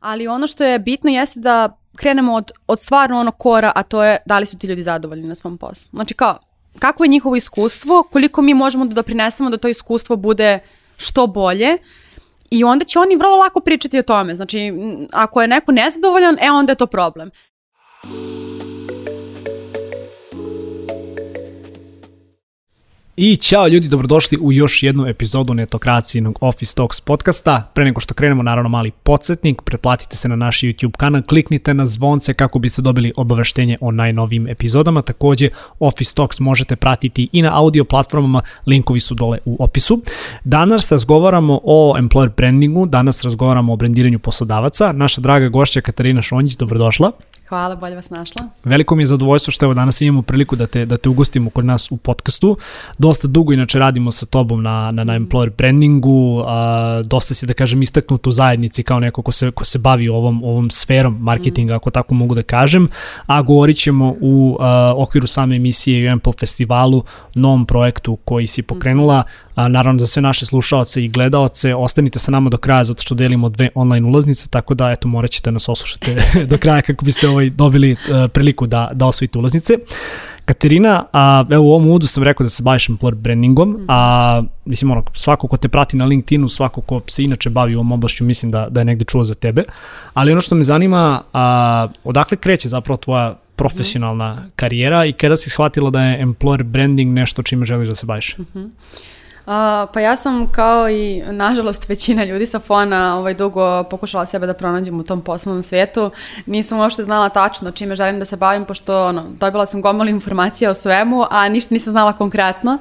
Ali ono što je bitno jeste da krenemo od, od stvarno onog kora, a to je da li su ti ljudi zadovoljni na svom poslu. Znači kao, kako je njihovo iskustvo, koliko mi možemo da doprinesemo da to iskustvo bude što bolje i onda će oni vrlo lako pričati o tome. Znači, ako je neko nezadovoljan, e onda je to problem. I ćao ljudi, dobrodošli u još jednu epizodu netokracijenog Office Talks podcasta. Pre nego što krenemo, naravno mali podsjetnik, pretplatite se na naš YouTube kanal, kliknite na zvonce kako biste dobili obaveštenje o najnovijim epizodama. Takođe, Office Talks možete pratiti i na audio platformama, linkovi su dole u opisu. Danas razgovaramo o employer brandingu, danas razgovaramo o brandiranju poslodavaca. Naša draga gošća Katarina Šonjić, dobrodošla. Hvala, bolje vas našla. Veliko mi je zadovoljstvo što evo danas imamo priliku da te, da te ugostimo kod nas u podcastu. Dosta dugo inače radimo sa tobom na, na, na employer brandingu, a, dosta si da kažem istaknut u zajednici kao neko ko se, ko se bavi ovom, ovom sferom marketinga, mm. ako tako mogu da kažem, a govorit ćemo u a, okviru same emisije i Ample festivalu, novom projektu koji si pokrenula, a, naravno za sve naše slušaoce i gledaoce, ostanite sa nama do kraja zato što delimo dve online ulaznice, tako da eto morat ćete nas oslušati do kraja kako biste ovaj, dobili uh, priliku da, da osvojite ulaznice. Katerina, a, evo u ovom uvodu sam rekao da se baviš employer brandingom, mm. a mislim ono, svako ko te prati na LinkedInu, svako ko se inače bavi ovom oblašću, mislim da, da je negde čuo za tebe. Ali ono što me zanima, a, odakle kreće zapravo tvoja profesionalna mm. karijera i kada si shvatila da je employer branding nešto čime želiš da se baviš? Mm -hmm. Pa ja sam kao i nažalost većina ljudi sa fona ovaj, dugo pokušala sebe da pronađem u tom poslovnom svetu. Nisam uopšte znala tačno čime želim da se bavim pošto ono, dobila sam gomola informacija o svemu, a ništa nisam znala konkretno.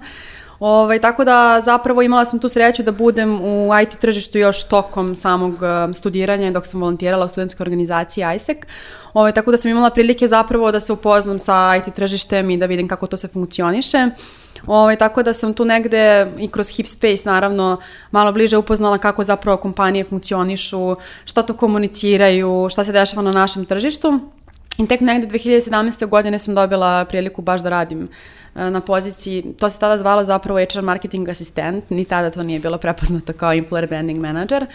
Ovaj, tako da zapravo imala sam tu sreću da budem u IT tržištu još tokom samog um, studiranja dok sam volontirala u studentskoj organizaciji ISEC. Ovaj, tako da sam imala prilike zapravo da se upoznam sa IT tržištem i da vidim kako to se funkcioniše. Ovaj, tako da sam tu negde i kroz Hipspace naravno malo bliže upoznala kako zapravo kompanije funkcionišu, šta to komuniciraju, šta se dešava na našem tržištu. I tek negde 2017. godine sam dobila priliku baš da radim e, na poziciji, to se tada zvalo zapravo HR marketing asistent, ni tada to nije bilo prepoznato kao employer branding manager.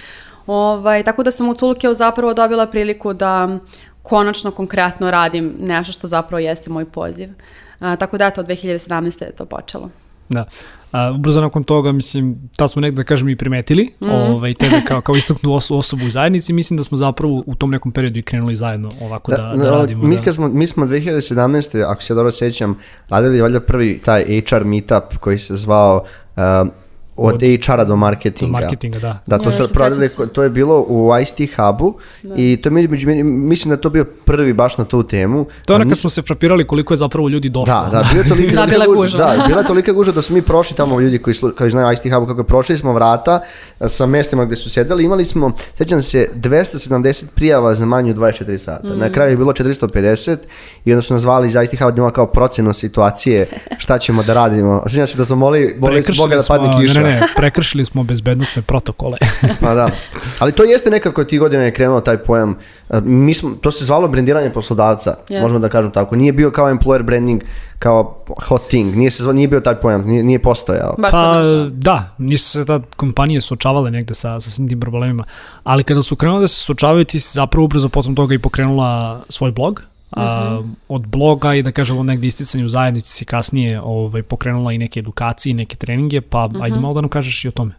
Ovaj, tako da sam u Culkeu zapravo dobila priliku da konačno konkretno radim nešto što zapravo jeste moj poziv. A, tako da, to od 2017. je to počelo. Da. A, ubrzo nakon toga, mislim, ta smo nekada, da kažem, i primetili, mm. ovaj, tebe kao, kao istaknu oso, osobu u zajednici, mislim da smo zapravo u tom nekom periodu i krenuli zajedno ovako da, da, da radimo. Mi, da. smo, mi smo 2017. ako se dobro sećam, radili valjda prvi taj HR meetup koji se zvao uh, od, od HR-a do marketinga. Do marketinga, da. Da, to, su prodali, to je bilo u ICT hubu da. i to mi, među, mislim da to bio prvi baš na tu temu. To je ono kad smo se frapirali koliko je zapravo ljudi došlo. Da, da, bilo je tolika, da, bila guža. Da, bila je tolika guža da su mi prošli tamo ljudi koji, koji znaju ICT hubu, kako je prošli smo vrata sa mestima gde su sedeli, imali smo, sećam se, 270 prijava za manje od 24 sata. Mm. Na kraju je bilo 450 i onda su nas zvali iz ICT hubu kao procenu situacije, šta ćemo da radimo. Sećam se da smo moli, moli Boga da padne kiša ne, ne, prekršili smo bezbednostne protokole. pa da, ali to jeste nekako ti godine je krenuo taj pojam, mi smo, to se zvalo brendiranje poslodavca, yes. možemo da kažem tako, nije bio kao employer branding, kao hot thing, nije, se, nije bio taj pojam, nije, nije postojao. Pa da, nisu se tad kompanije suočavale negde sa, sa svim tim problemima, ali kada su krenule da se suočavaju, ti si zapravo ubrzo potom toga i pokrenula svoj blog, a, uh, od bloga i da kažemo negde isticanje u zajednici si kasnije ovaj, pokrenula i neke edukacije i neke treninge, pa uh -huh. ajde malo da nam kažeš i o tome.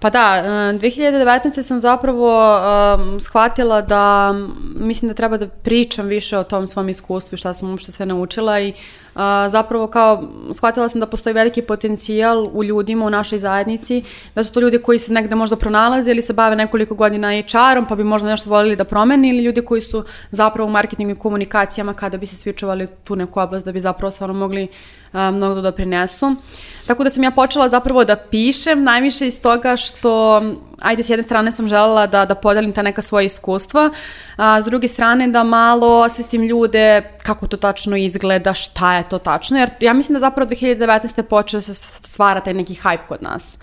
Pa da, 2019. E, sam zapravo um, shvatila da mislim da treba da pričam više o tom svom iskustvu i šta sam uopšte sve naučila i uh, zapravo kao shvatila sam da postoji veliki potencijal u ljudima u našoj zajednici, da su to ljudi koji se negde možda pronalaze ili se bave nekoliko godina HR-om pa bi možda nešto volili da promeni ili ljudi koji su zapravo u marketingu i komunikacijama kada bi se svičovali tu neku oblast da bi zapravo stvarno mogli uh, mnogo da doprinesu. Tako da sam ja počela zapravo da pišem najviše iz toga što ajde, s jedne strane sam želela da, da podelim ta neka svoja iskustva, a s druge strane da malo osvestim ljude kako to tačno izgleda, šta je to tačno, jer ja mislim da zapravo 2019. počeo da se stvara taj neki hype kod nas.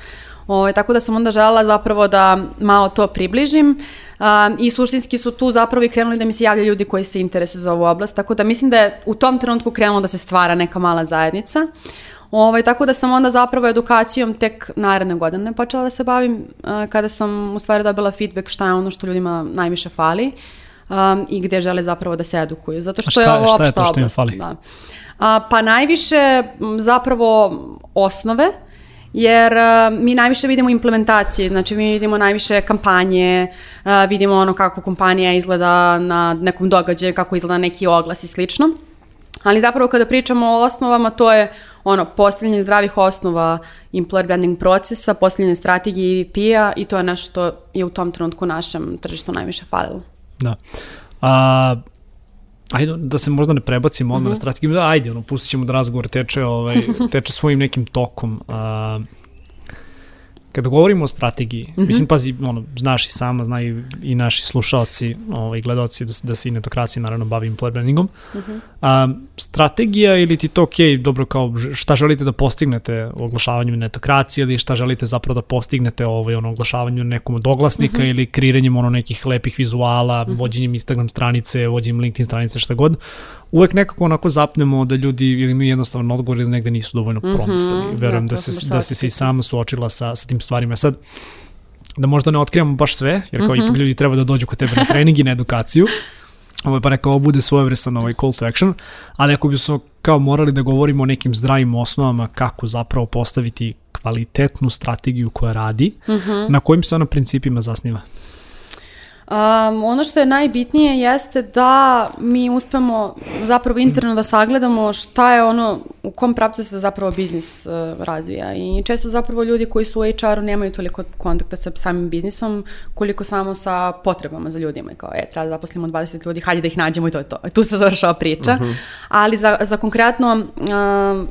Ovo, ovaj, tako da sam onda želela zapravo da malo to približim a, i suštinski su tu zapravo i krenuli da mi se javljaju ljudi koji se interesuju za ovu oblast, tako da mislim da je u tom trenutku krenulo da se stvara neka mala zajednica. Ovaj, tako da sam onda zapravo edukacijom tek naredne godine počela da se bavim, uh, kada sam u stvari dobila feedback šta je ono što ljudima najviše fali um, i gde žele zapravo da se edukuju. Zato što šta, je ovo opšta oblast. Fali? Da. A, pa najviše zapravo osnove, jer uh, mi najviše vidimo implementacije, znači mi vidimo najviše kampanje, uh, vidimo ono kako kompanija izgleda na nekom događaju, kako izgleda neki oglas i slično. Ali zapravo kada pričamo o osnovama, to je ono, postavljanje zdravih osnova employer branding procesa, postavljanje strategije EVP-a i to je nešto što je u tom trenutku našem tržištu najviše falilo. Da. A, ajde da se možda ne prebacimo odmah mm -hmm. na mhm. strategiju, da ajde, ono, pustit ćemo da razgovor teče, ovaj, teče svojim nekim tokom. A, kada govorimo o strategiji, mm -hmm. mislim, pazi, ono, znaš i sama, znaju i, i naši slušalci, ovaj, gledalci, da, da se i netokracija naravno bavi employer brandingom. Mm -hmm. A, strategija ili ti to ok, dobro, kao šta želite da postignete oglašavanjem netokracije ili šta želite zapravo da postignete ovaj, ono, oglašavanjem nekom od oglasnika mm -hmm. ili kreiranjem ono, nekih lepih vizuala, mm -hmm. vođenjem Instagram stranice, vođenjem LinkedIn stranice, šta god uvek nekako onako zapnemo da ljudi ili mi jednostavno odgovor ili negde nisu dovoljno mm -hmm, Verujem da, da, se, da se i sama suočila sa, sa tim stvarima. Sad, da možda ne otkrivamo baš sve, jer kao mm -hmm. ipak ljudi treba da dođu kod tebe na trening i na edukaciju, ovaj, pa neka ovo bude svojevresan ovaj call to action, ali ako bi smo kao morali da govorimo o nekim zdravim osnovama kako zapravo postaviti kvalitetnu strategiju koja radi, mm -hmm. na kojim se ona principima zasniva? Um, ono što je najbitnije jeste da mi uspemo zapravo interno da sagledamo šta je ono, kom pravcu se zapravo biznis uh, razvija i često zapravo ljudi koji su u HR-u nemaju toliko kontakta sa samim biznisom koliko samo sa potrebama za ljudima i kao, e, treba da zaposlimo 20 ljudi, hajde da ih nađemo i to je to. Tu se završava priča. Uh mhm. -huh. Ali za, za konkretno uh,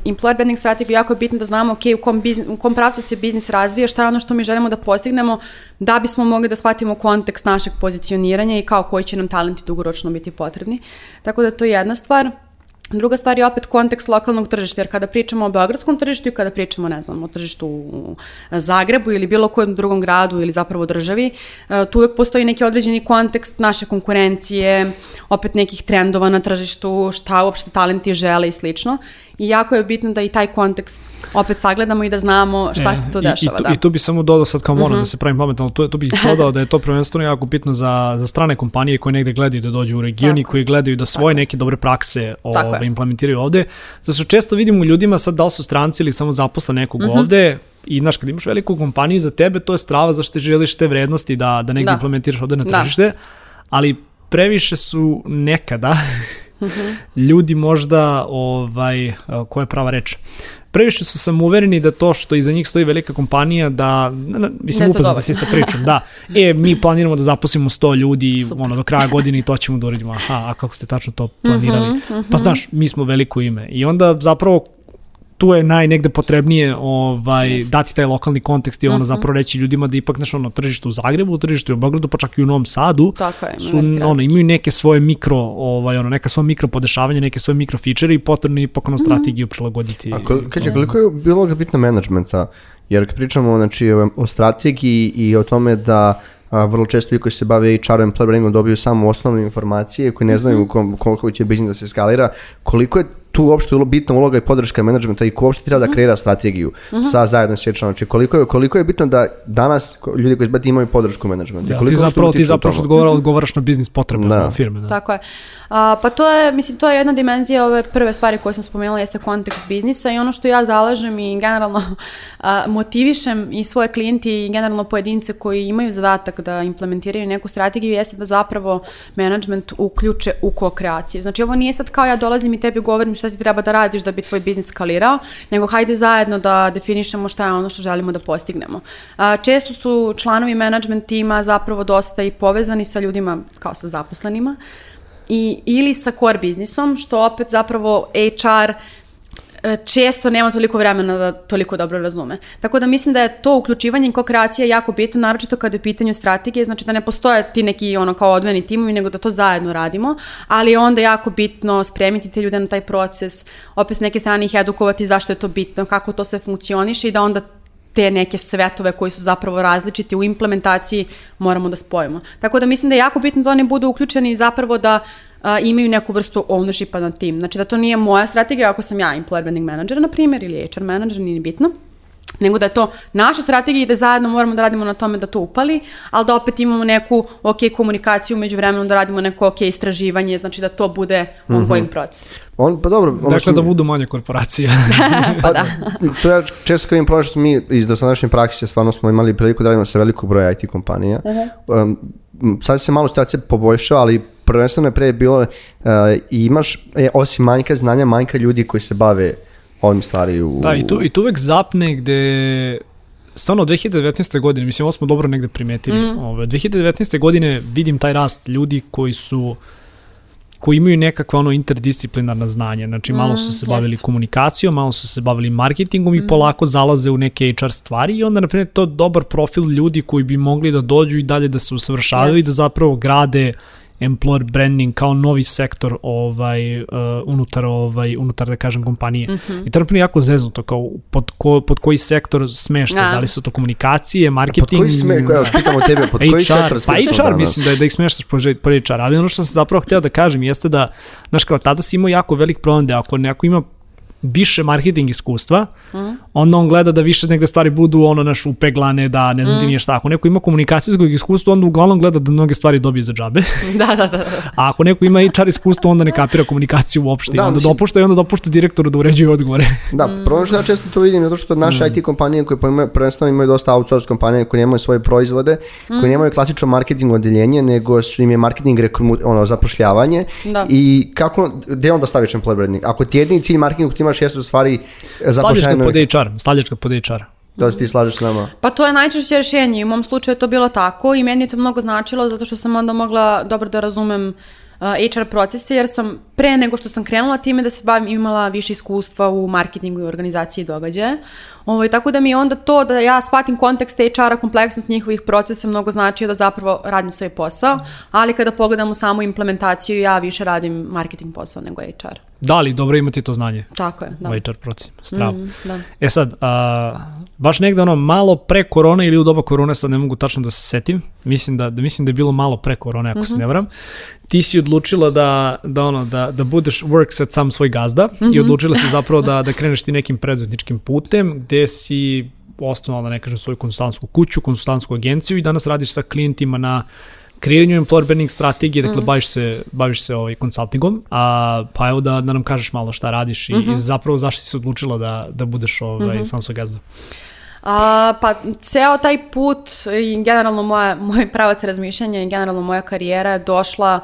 employer branding strategiju jako je bitno da znamo, ok, u kom, biznis, u kom pravcu se biznis razvija, šta je ono što mi želimo da postignemo da bismo mogli da shvatimo kontekst našeg pozicioniranja i kao koji će nam talenti dugoročno biti potrebni. Tako da to je jedna stvar. Druga stvar je opet kontekst lokalnog tržišta, jer kada pričamo o beogradskom tržištu i kada pričamo, ne znam, o tržištu u Zagrebu ili bilo kojem drugom gradu ili zapravo državi, e, tu uvek postoji neki određeni kontekst naše konkurencije, opet nekih trendova na tržištu, šta uopšte talenti žele i slično i jako je bitno da i taj kontekst opet sagledamo i da znamo šta e, se tu dešava. I, i, tu, da. I tu bi samo dodao sad kao moram uh -huh. da mhm. se pravim pametno, to, to bih dodao da je to prvenstveno jako bitno za, za strane kompanije koje negde gledaju da dođu u region i koji gledaju da svoje Tako. neke dobre prakse ove, implementiraju ovde. Zato što često vidimo u ljudima sad da li su stranci ili samo zaposla nekog uh mhm. -huh. ovde, i znaš, kad imaš veliku kompaniju za tebe, to je strava zašto ti želiš te vrednosti da, da negde da. implementiraš ovde na da. tržište, da. ali previše su nekada ljudi možda, ovaj, koja je prava reč, previše su sam uvereni da to što iza njih stoji velika kompanija, da, mislim, upoznat da si sa pričom, da, e, mi planiramo da zaposlimo 100 ljudi Super. ono, do kraja godine i to ćemo da uradimo, aha, a kako ste tačno to planirali? Mm -hmm, mm -hmm. Pa znaš, mi smo veliko ime i onda zapravo tu je najnegde potrebnije ovaj, yes. dati taj lokalni kontekst i ono uh mhm. -huh. zapravo reći ljudima da ipak nešto ono tržište u Zagrebu, tržište u Beogradu, pa čak i u Novom Sadu Tako je, su, ono, imaju neke svoje mikro, ovaj, ono, neka svoje mikro podešavanja, neke svoje mikro feature i potrebno ipak ono mhm. strategiju uh -huh. prilagoditi. A kol, kaže, koliko je bilo ga bitno menadžmenta? Jer kad pričamo znači, o, o strategiji i o tome da a, vrlo često ljudi koji se bave HR-om, employer dobiju samo osnovne informacije koji ne znaju mm -hmm. kom, kom će biznis da se skalira. Koliko je tu uopšte bitna uloga i podrška menadžmenta i ko uopšte treba da mhm. kreira strategiju uh mhm. -huh. sa zajedno s Znači koliko je, koliko je bitno da danas ljudi koji izbati imaju podršku menadžmenta. Da, ti zapravo, ti zapravo što odgovara, odgovaraš na biznis potrebe da. firme. Da. Tako je. A, pa to je, mislim, to je jedna dimenzija ove prve stvari koje sam spomenula jeste kontekst biznisa i ono što ja zalažem i generalno a, motivišem i svoje klijenti i generalno pojedince koji imaju zadatak da implementiraju neku strategiju jeste da zapravo management uključe u ko-kreaciju. Znači ovo nije sad kao ja dolazim i tebi govorim šta ti treba da radiš da bi tvoj biznis skalirao, nego hajde zajedno da definišemo šta je ono što želimo da postignemo. Često su članovi management tima zapravo dosta i povezani sa ljudima kao sa zaposlenima i, ili sa core biznisom, što opet zapravo HR često nema toliko vremena da toliko dobro razume. Tako da mislim da je to uključivanje i ko-kreacija jako bitno, naročito kada je u pitanju strategije, znači da ne postoje ti neki ono kao odvojeni timovi, nego da to zajedno radimo, ali je onda jako bitno spremiti te ljude na taj proces, opet s neke strane ih edukovati zašto je to bitno, kako to sve funkcioniše i da onda te neke svetove koji su zapravo različiti u implementaciji moramo da spojimo. Tako da mislim da je jako bitno da oni budu uključeni zapravo da uh, imaju neku vrstu ownershipa na tim. Znači da to nije moja strategija ako sam ja employer branding manager, na primjer, ili HR manager, nije bitno nego da je to naša strategija i da zajedno moramo da radimo na tome da to upali, ali da opet imamo neku ok komunikaciju među vremenom, da radimo neko ok istraživanje, znači da to bude ongoing mm -hmm. proces. On, pa dobro. Dakle, smo... da budu manje korporacije. pa da. to ja često kad im prošlo mi iz dosadašnje prakse stvarno smo imali priliku da radimo sa velikog broja IT kompanija. Uh -huh. um, sad se malo situacija poboljšava, ali prvenstveno je pre bilo uh, imaš, e, osim manjka znanja, manjka ljudi koji se bave ovim stvari u... Da, i tu, i tu uvek zapne gde stvarno 2019. godine, mislim ovo smo dobro negde primetili, mm. ove, 2019. godine vidim taj rast ljudi koji su koji imaju nekakva ono interdisciplinarna znanja, znači malo su se bavili jest. komunikacijom, malo su se bavili marketingom mm. i polako zalaze u neke HR stvari i onda na primjer to dobar profil ljudi koji bi mogli da dođu i dalje da se usavršavaju yes. i da zapravo grade employer branding kao novi sektor ovaj uh, unutar ovaj unutar da kažem kompanije. Mm -hmm. I to je jako zeznuto kao pod ko, pod koji sektor smešta, da. da li su to komunikacije, marketing, pod koji sme, koja pitamo tebe, pod koji sektor Pa HR danas? mislim da je da ih smeštaš po, po HR, ali ono što sam zapravo hteo da kažem jeste da znaš kao tada si imao jako velik problem da ako neko ima više marketing iskustva, mm. onda on gleda da više negde stvari budu ono naš upeglane, da ne znam mm. ti nije šta. Ako neko ima komunikacijskog iskustva, onda uglavnom gleda da mnoge stvari dobije za džabe. da, da, da, da. A ako neko ima HR iskustvo, onda ne kapira komunikaciju uopšte. Da, onda mislim... dopušta i onda dopušta direktoru da uređuje odgovore. Da, mm. problem što ja često to vidim, zato što naše mm. IT kompanije koje prvenstveno imaju dosta outsource kompanije koje nemaju svoje proizvode, mm. koje nemaju klasično marketing odeljenje, nego su im je marketing rekru, ono, zapošljavanje. Da. I kako, gde onda staviš employer branding? Ako ti jedini cilj marketingu ti imaš jesu stvari zapošljavanje. Stavljačka pod HR, stavljačka pod HR. Da se ti slažeš s nama? Pa to je najčešće rješenje i u mom slučaju je to bilo tako i meni je to mnogo značilo zato što sam onda mogla dobro da razumem uh, HR procese jer sam pre nego što sam krenula time da se bavim imala više iskustva u marketingu i organizaciji događaja. Ovaj, tako da mi onda to da ja shvatim kontekst HR-a, kompleksnost njihovih procesa mnogo znači da zapravo radim svoj posao, ali kada pogledam u samu implementaciju ja više radim marketing posao nego HR. Da, ali dobro imati to znanje. Tako je, da. HR procesima, stravo. Mm, da. E sad, a, baš negde ono malo pre korone ili u doba korone, sad ne mogu tačno da se setim, mislim da, da mislim da je bilo malo pre korone, ako mm -hmm. se mhm. ne varam, ti si odlučila da, da, ono, da, da budeš work set sam svoj gazda mm -hmm. i mhm. odlučila si zapravo da, da kreneš ti nekim preduzetničkim putem gde si osnovala, da ne kažem, svoju konsultantsku kuću, konsultantsku agenciju i danas radiš sa klijentima na kreiranju employer branding strategije, dakle mm. baviš se, baviš se ovaj konsultingom, a pa evo da, da nam kažeš malo šta radiš i, mm -hmm. i zapravo zašto si se odlučila da, da budeš ovaj, mm -hmm. sam svoj gazda. A, pa ceo taj put i generalno moja, moj pravac razmišljanja i generalno moja karijera je došla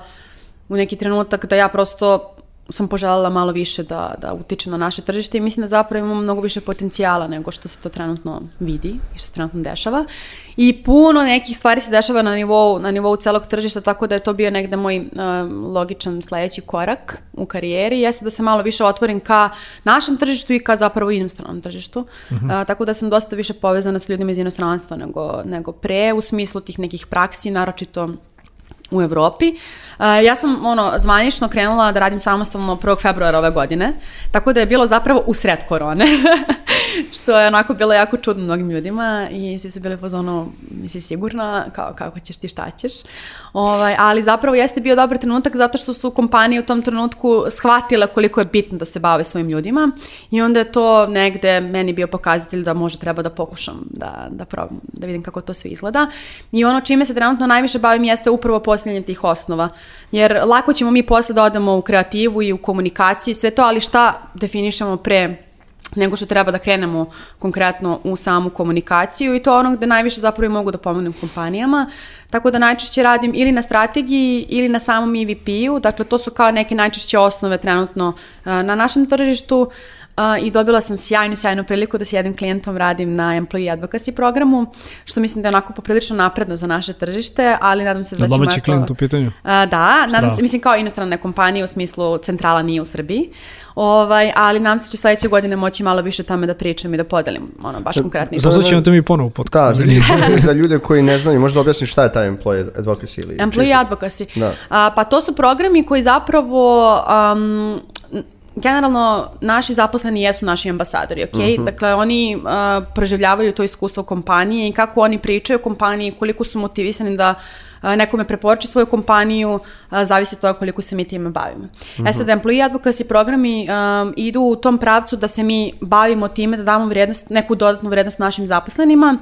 u neki trenutak da ja prosto sam poželjela malo više da, da utičem na naše tržište i mislim da zapravo imamo mnogo više potencijala nego što se to trenutno vidi i što se trenutno dešava. I puno nekih stvari se dešava na nivou, na nivou celog tržišta, tako da je to bio negde moj uh, logičan sledeći korak u karijeri, jeste da se malo više otvorim ka našem tržištu i ka zapravo inostranom tržištu. Uh -huh. uh, tako da sam dosta više povezana sa ljudima iz inostranstva nego, nego pre, u smislu tih nekih praksi, naročito u Evropi. Uh, ja sam ono, zvanično krenula da radim samostalno 1. februara ove godine, tako da je bilo zapravo u sred korone, što je onako bilo jako čudno mnogim ljudima i svi su bili pozvano, misli sigurna, kao kako ćeš ti šta ćeš. Ovaj, ali zapravo jeste bio dobar trenutak zato što su kompanije u tom trenutku shvatile koliko je bitno da se bave svojim ljudima i onda je to negde meni bio pokazatelj da možda treba da pokušam da, da probam, da vidim kako to sve izgleda. I ono čime se trenutno najviše bavim jeste upravo postavljanje tih osnova. Jer lako ćemo mi posle da odemo u kreativu i u komunikaciji i sve to, ali šta definišemo pre nego što treba da krenemo konkretno u samu komunikaciju i to ono gde najviše zapravo i mogu da pomognem kompanijama. Tako da najčešće radim ili na strategiji ili na samom EVP-u, dakle to su kao neke najčešće osnove trenutno na našem tržištu. Uh, i dobila sam sjajnu, sjajnu priliku da s jednim klijentom radim na Employee Advocacy programu, što mislim da je onako poprilično napredno za naše tržište, ali nadam se da ćemo... Domaći klijent u pitanju? Uh, da, nadam se, mislim kao inostrane kompanije u smislu centrala nije u Srbiji, ovaj, ali nam se će sledeće godine moći malo više tome da pričam i da podelim, ono, baš konkretni. Zato ćemo to mi ponovo podcast. Da, za ljude, za ljude koji ne znaju, možda objasniš šta je taj Employee Advocacy ili... Employee čisto? Advocacy. Da. A, pa to su programi koji zapravo um, generalno naši zaposleni jesu naši ambasadori, ok? Uh mhm. -huh. Dakle, oni uh, proživljavaju to iskustvo kompanije i kako oni pričaju o kompaniji, koliko su motivisani da nekome preporuči svoju kompaniju, zavisi od toga koliko se mi time bavimo. Uh -huh. E sad, mhm. employee advocacy programi um, idu u tom pravcu da se mi bavimo time da damo vrednost, neku dodatnu vrednost našim zaposlenima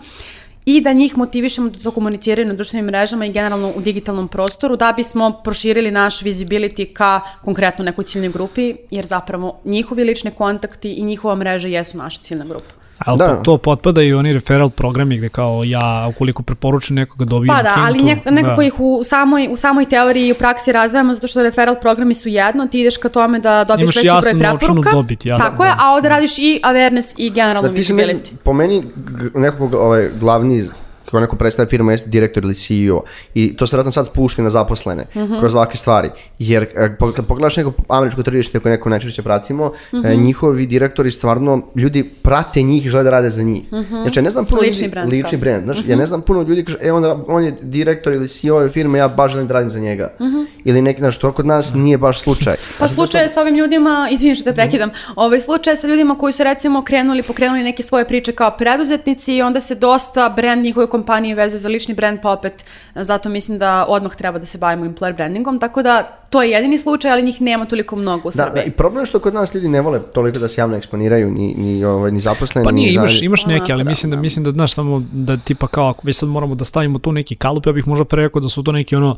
i da njih motivišemo da to komuniciraju na društvenim mrežama i generalno u digitalnom prostoru da bismo proširili naš visibility ka konkretno nekoj ciljnoj grupi, jer zapravo njihovi lični kontakti i njihova mreža jesu naša ciljna grupa. Ali da. to potpada i oni referral programi gde kao ja ukoliko preporučujem nekoga dobijem Pa da, kintu, ali nek, nekako da. ih u samoj, u samoj teoriji i u praksi razvijamo zato što referral programi su jedno, ti ideš ka tome da dobiješ veći broj preporuka. Dobit, jasno, Tako je, a ovde radiš i awareness i generalno da, visibility. po meni nekog ovaj, glavni kako neko predstavlja firma jeste direktor ili CEO i to se vratno sad spušti na zaposlene mm -hmm. kroz ovakve stvari. Jer e, kad pogledaš neko američko tržište koje neko najčešće pratimo, mm -hmm. njihovi direktori stvarno, ljudi prate njih i žele da rade za njih. Mm -hmm. Znači, ja ne znam puno lični ljudi, brand, lični brand, znaš, mm -hmm. ja ne znam puno ljudi kaže, e, on, on je direktor ili CEO ove firme, ja baš želim da radim za njega. Mm -hmm. Ili neki, znaš, to kod nas nije baš slučaj. Pa slučaj je sa ovim ljudima, izvini što te prekidam, -hmm. ovaj slučaj sa ljudima koji su recimo krenuli, pokrenuli neke svoje priče kao preduzetnici i onda se dosta brand njihove kompanije vezuje za lični brand, pa opet zato mislim da odmah treba da se bavimo employer brandingom, tako da to je jedini slučaj, ali njih nema toliko mnogo u da, Srbiji. Da, i problem je što kod nas ljudi ne vole toliko da se javno eksponiraju, ni, ni, ovaj, ni zaposleni. Pa nije, ni imaš, imaš neke, ali mislim da, da, mislim da, znaš, samo da tipa kao, ako već sad moramo da stavimo tu neki kalup, ja bih možda prerekao da su to neki ono,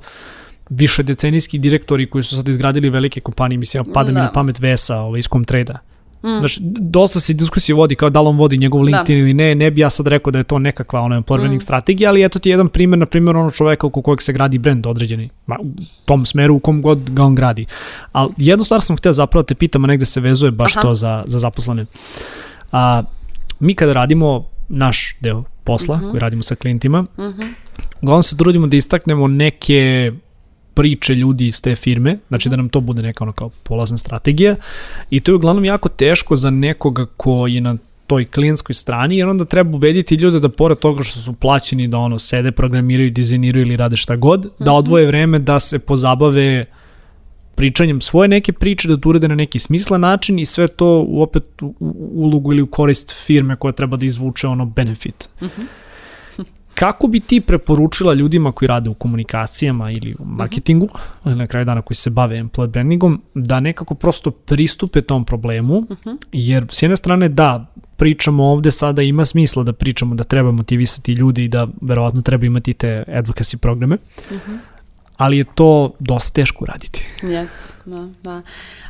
više decenijski direktori koji su sad izgradili velike kompanije, mislim, pada da. mi na pamet Vesa, ovaj, iz Comtrade-a Mm. Znaš, dosta se diskusije vodi kao da li on vodi njegov da. LinkedIn da. ili ne, ne bi ja sad rekao da je to nekakva ono employer mm. strategija, ali eto ti jedan primjer, na primjer ono čoveka oko kojeg se gradi brend određeni, ma, u tom smeru u kom god ga on gradi. Ali jednu stvar sam htio zapravo da te pitam, a negde se vezuje baš Aha. to za, za zaposlene. A, mi kada radimo naš deo posla, mm -hmm. koji radimo sa klijentima, mm -hmm. uglavnom se trudimo da istaknemo neke priče ljudi iz te firme, znači da nam to bude neka ono kao polazna strategija i to je uglavnom jako teško za nekoga ko je na toj klijentskoj strani, jer onda treba ubediti ljude da pored toga što su plaćeni da ono sede, programiraju, dizajniraju ili rade šta god, mm -hmm. da mhm. odvoje vreme da se pozabave pričanjem svoje neke priče, da to urede na neki smislen način i sve to u opet u ulogu ili u korist firme koja treba da izvuče ono benefit. Mm -hmm. Kako bi ti preporučila ljudima koji rade u komunikacijama ili u marketingu, uh -huh. na kraju dana koji se bave employer brandingom, da nekako prosto pristupe tom problemu, uh -huh. jer s jedne strane da, pričamo ovde sada ima smisla da pričamo da treba motivisati ljudi i da verovatno treba imati te advocacy programe, uh -huh ali je to dosta teško uraditi. Jeste, da, da.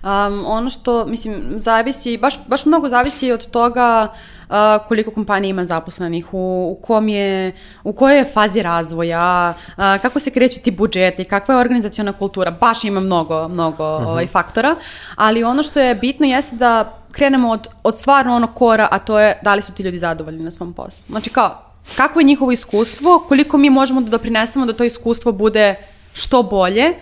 Um, ono što, mislim, zavisi, baš, baš mnogo zavisi od toga uh, koliko kompanija ima zaposlenih, u, u, kom je, u kojoj je fazi razvoja, uh, kako se kreću ti budžeti, kakva je organizacijona kultura, baš ima mnogo, mnogo uh mhm. -huh. ovaj, faktora, ali ono što je bitno jeste da krenemo od, od stvarno onog kora, a to je da li su ti ljudi zadovoljni na svom poslu. Znači kao, kako je njihovo iskustvo, koliko mi možemo da doprinesemo da to iskustvo bude što bolje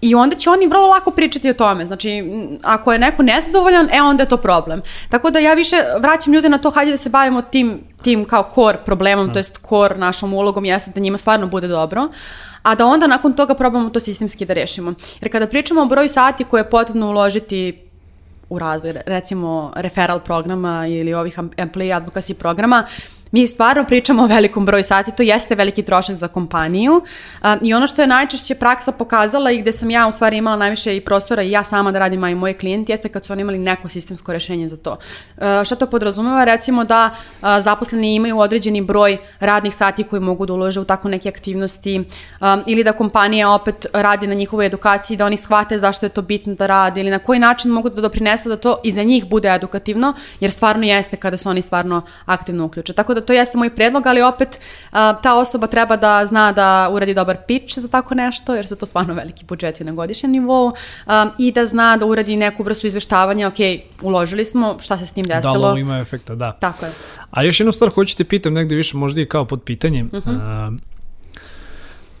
I onda će oni vrlo lako pričati o tome. Znači, ako je neko nezadovoljan, e onda je to problem. Tako da ja više vraćam ljude na to, hajde da se bavimo tim, tim kao core problemom, mm. to jest core našom ulogom, jeste da njima stvarno bude dobro, a da onda nakon toga probamo to sistemski da rešimo. Jer kada pričamo o broju sati koje je potrebno uložiti u razvoj, recimo referral programa ili ovih employee advocacy programa, Mi stvarno pričamo o velikom broju sati, to jeste veliki trošak za kompaniju i ono što je najčešće praksa pokazala i gde sam ja u stvari imala najviše i prostora i ja sama da radim, a i moji klijenti, jeste kad su oni imali neko sistemsko rešenje za to. Šta to podrazumeva? Recimo da zaposleni imaju određeni broj radnih sati koji mogu da ulože u tako neke aktivnosti ili da kompanija opet radi na njihovoj edukaciji, da oni shvate zašto je to bitno da rade ili na koji način mogu da doprinesu da to i za njih bude edukativno, jer stvarno jeste kada se oni stvarno aktivno uključe. Tako da to jeste moj predlog, ali opet ta osoba treba da zna da uradi dobar pitch za tako nešto, jer su to stvarno veliki budžeti na godišnjem nivou i da zna da uradi neku vrstu izveštavanja, ok, uložili smo, šta se s tim desilo. Da ima efekta, da. Tako je. A još jednu stvar hoćete pitam negde više možda i kao pod pitanje. Uh mhm. -huh. uh,